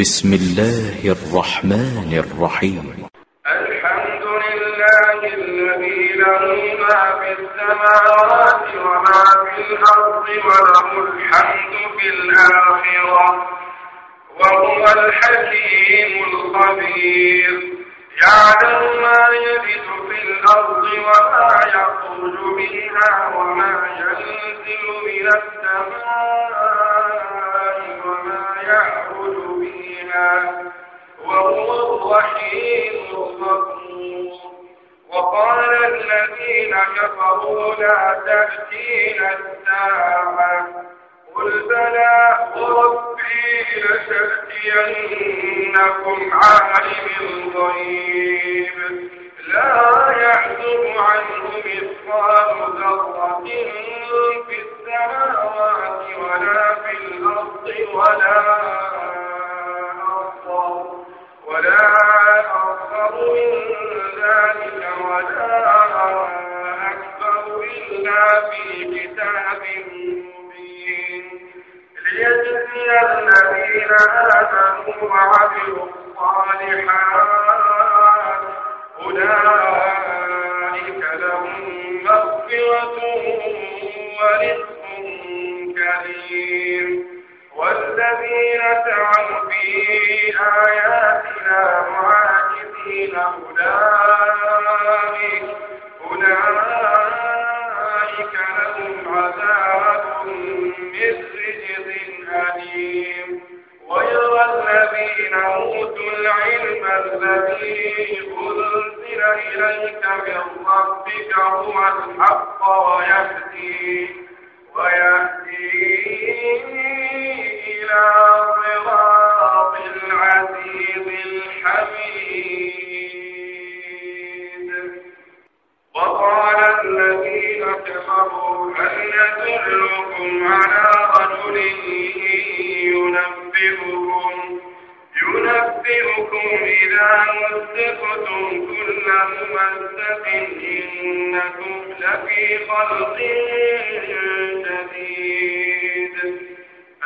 بسم الله الرحمن الرحيم. الحمد لله الذي له ما في السماوات وما في الأرض وله الحمد في الآخرة وهو الحكيم الخبير. يعلم ما يلد في الأرض وما يخرج منها وما ينزل من السماء يعبد وهو الرحيم الغفور وقال الذين كفروا لا تأتينا الساعة قل بلى وربي لتأتينكم عالم الغيب لا يعزب عنه مثقال ذرة في السماوات ولا في الأرض ولا ولا أصغر من ذلك ولا أكبر إلا في كتاب مبين. ليجزي الذين آمنوا وعملوا الصالحات أولئك لهم مغفرة ورزق كريم. والذين سعوا في آياتنا معاجزين أولئك أولئك لهم عذاب من رجز أليم. ويرى الذين أوتوا العلم الذي أنزل إليك من ربك هو الحق ويهدي ويهدي إلى صراط العزيز الحميد وقال الذين كفروا هل ندلكم على رجل ينبئكم ينبئكم إذا مزقتم كل ممزق إنكم لفي خلق جديد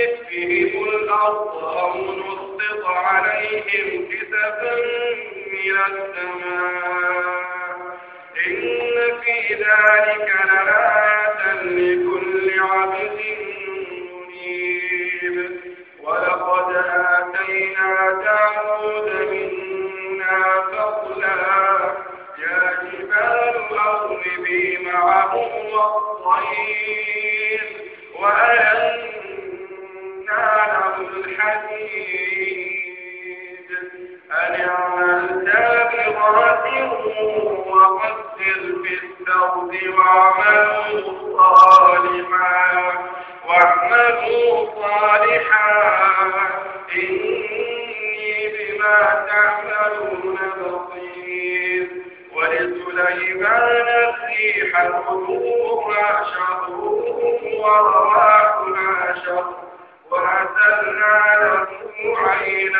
نخسف بهم الأرض أو نسقط عليهم كسفا من السماء. إن في ذلك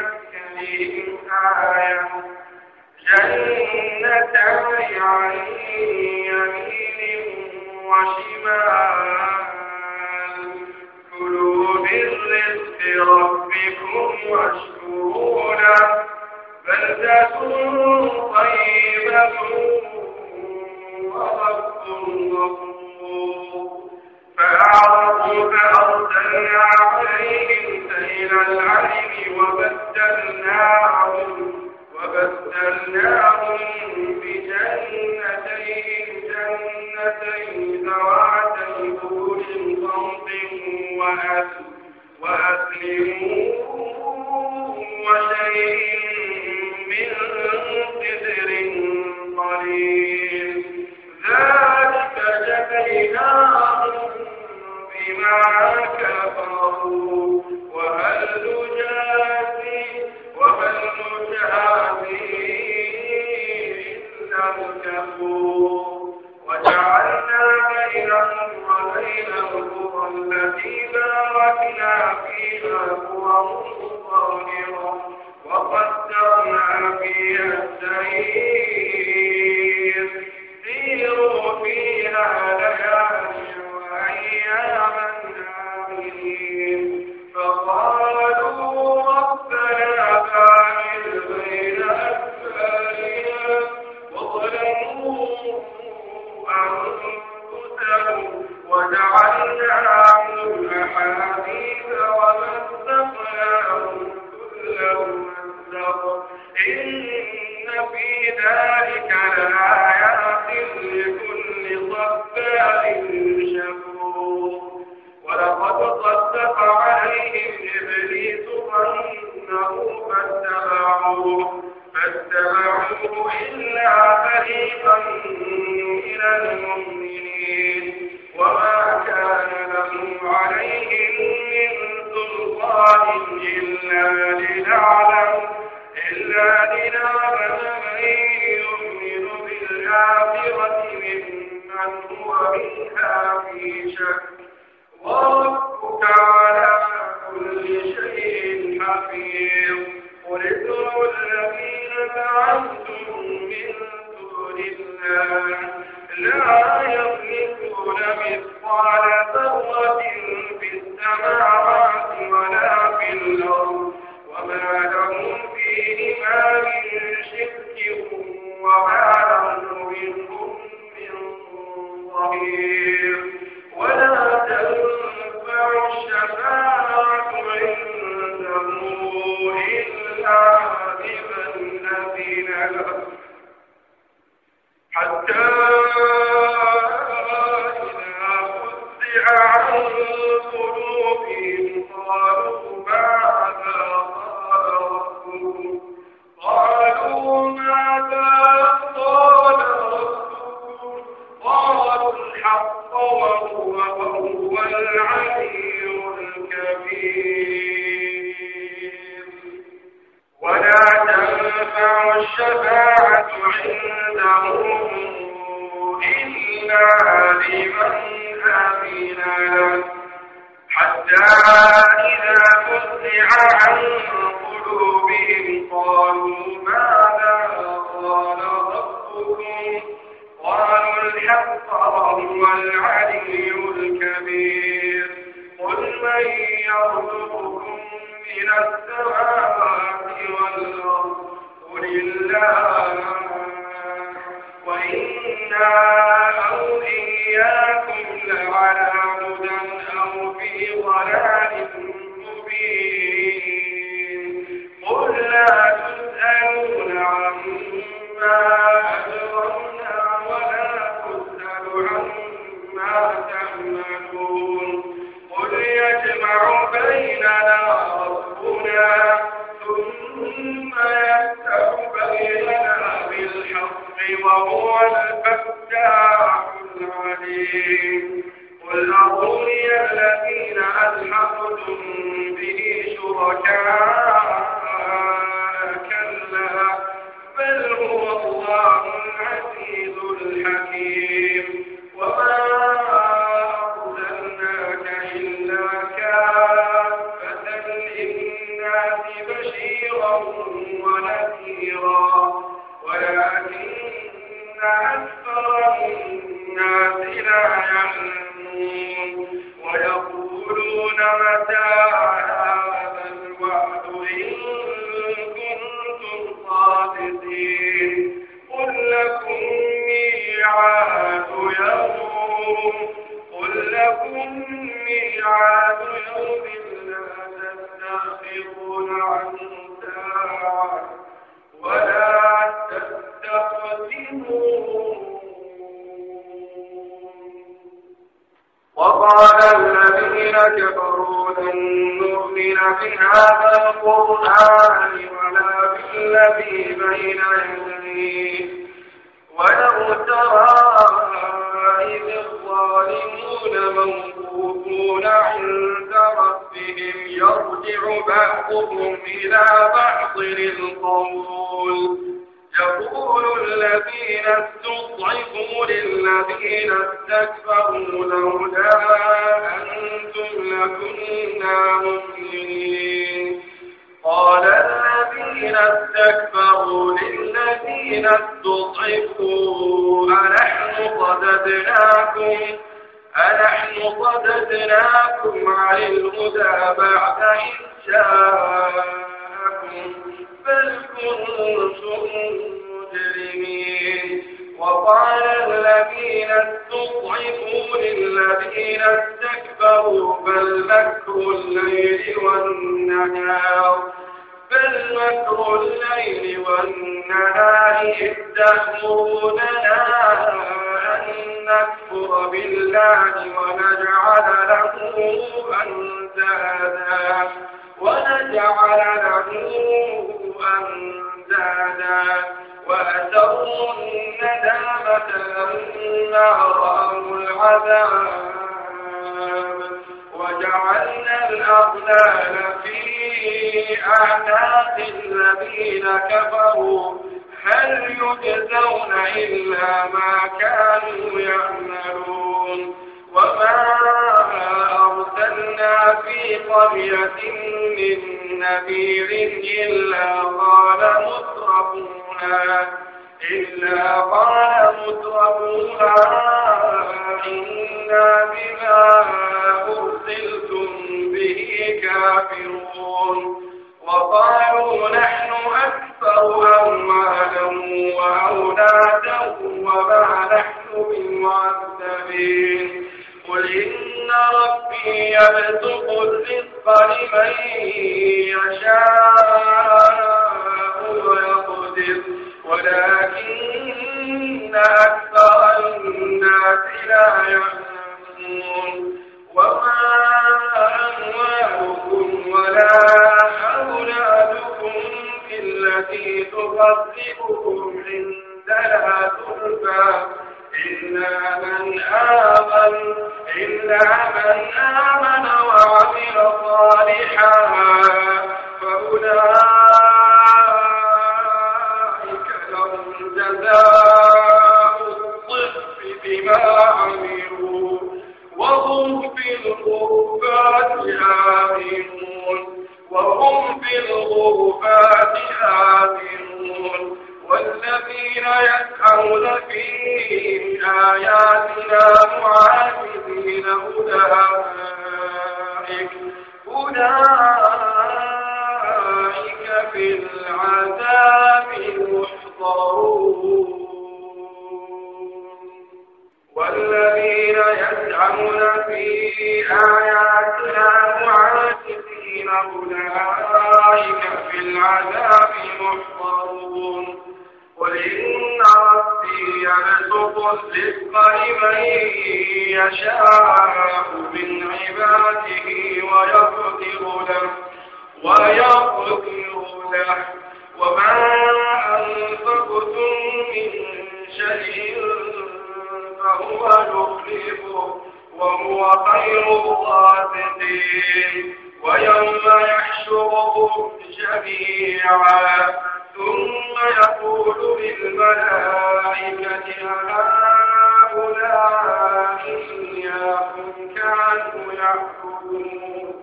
بمثلهم آية. جنتان عن يمين وشمال. كلوا رزق ربكم واشكروا له. بلدة طيبة ورب غفور. فأعرضوا فأرسلنا عليهم من العلم وبدلناهم وبدلناهم بجنتين جنتين ذواتي بور صمت وأسل وأسلموا قولهم وقدرنا فيها. رب العالمين الرحيم. قل ادعوا الذين زعمتم من دون الله لا يملكون مثقال ذرة في السماوات ولا في الأرض وما لهم فيهما من شرك وما بشيرا ونذيرا. ولكن أكثر الناس لا يعلمون. ويقولون متى هذا الوعد إن كنتم صادقين. قل لكم ميعاد يوم. قل لكم ميعاد يوم. لا تستأخرون عنه ساعة ولا تستقدمون وقال الذين كفروا لن نؤمن بهذا القرآن ولا بالذي بين يديه. ولو ترى إذ الظالمون موقوفون عند ربهم يرجع بعضهم إلى بعض القول يقول الذين استضعفوا للذين استكبروا لولا أنتم لكنا مؤمنين. قال الذين استكبروا للذين استضعفوا أنحن صددناكم أنحن صددناكم عن الهدى بعد إذ جاءكم بل كنتم مجرمين. وقال الذين استضعفوا للذين استكبروا بل مكر الليل والنهار بل مكر الليل والنهار إذ تأمروننا نكفر بالله ونجعل له أندادا. ونجعل له أندادا. وأسروا الندامة لما رأوا العذاب. وجعلنا الأغلال في أعناق الذين كفروا هل يجزون إلا ما كانوا يعملون وما أرسلنا في قرية من نذير إلا قال مترفونا إلا قال مترفونا إنا بما أرسلتم به كافرون. وقالوا نحن أكثر أموالا وأولادا وما نحن بمعذبين. قل إن ربي يبسط الرزق لمن يشاء ويقدر. ولكن أكثر الناس لا يعلمون. وما أموالكم ولا أولادكم بالتي تقربكم عندنا زلفى. إلا من آمن إلا من آمن وعمل صالحا. فأولئك لهم جزاء الضعف بما عملوا. وهم في الغرفات آمنون وهم في يشاء من عباده ويقدر له ويقدر له. وما أنفقتم من شيء فهو يخلفه وهو خير الرازقين. ويوم يحشرهم جميعا ثم يقول للملائكة هؤلاء إياكم كانوا يعبدون.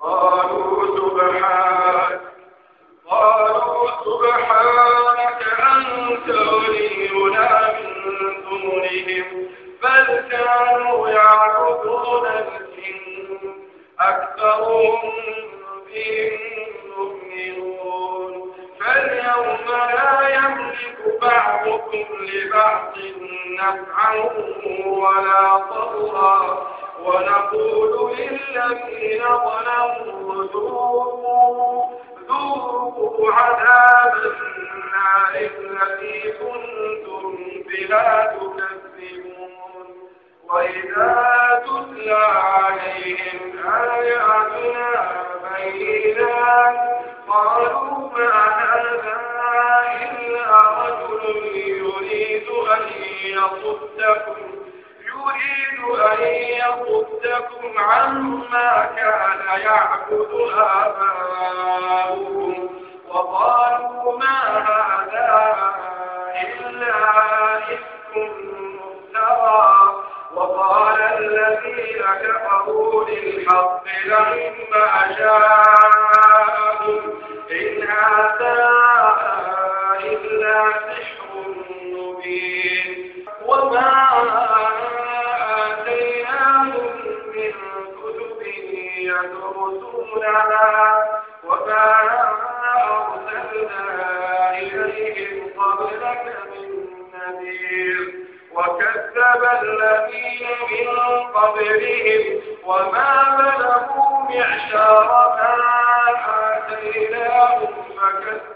قالوا وإذا تتلى عليهم آياتنا بينات قالوا ما هذا إلا رجل يريد أن يصدكم يريد أن يصدكم عما كان يعبد آباؤكم وقالوا ما هذا إلا إفك مفترى وقال الذين كفروا للحق لما جاءهم معشار ما آتيناهم فكذبوا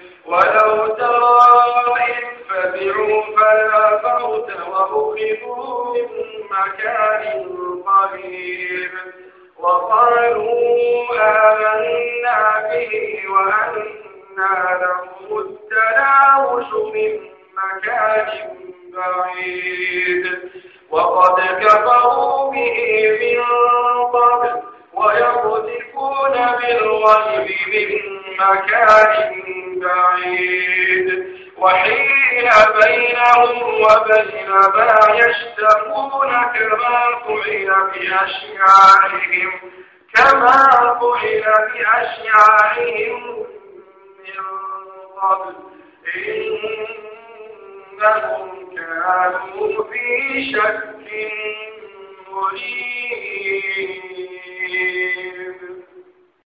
ولو ترى إذ فزعوا فلا فوت وأخذوا من مكان قريب وقالوا آمنا به وأنا لهم التناوش من مكان بعيد. وقد كفروا به من قبل ويقذفون بالغيب من مكان بعيد. وحيل بينهم وبين ما يشتهون كما فعل بأشياعهم. كما فعل بأشياعهم من قبل. إنهم كانوا في شك مريب.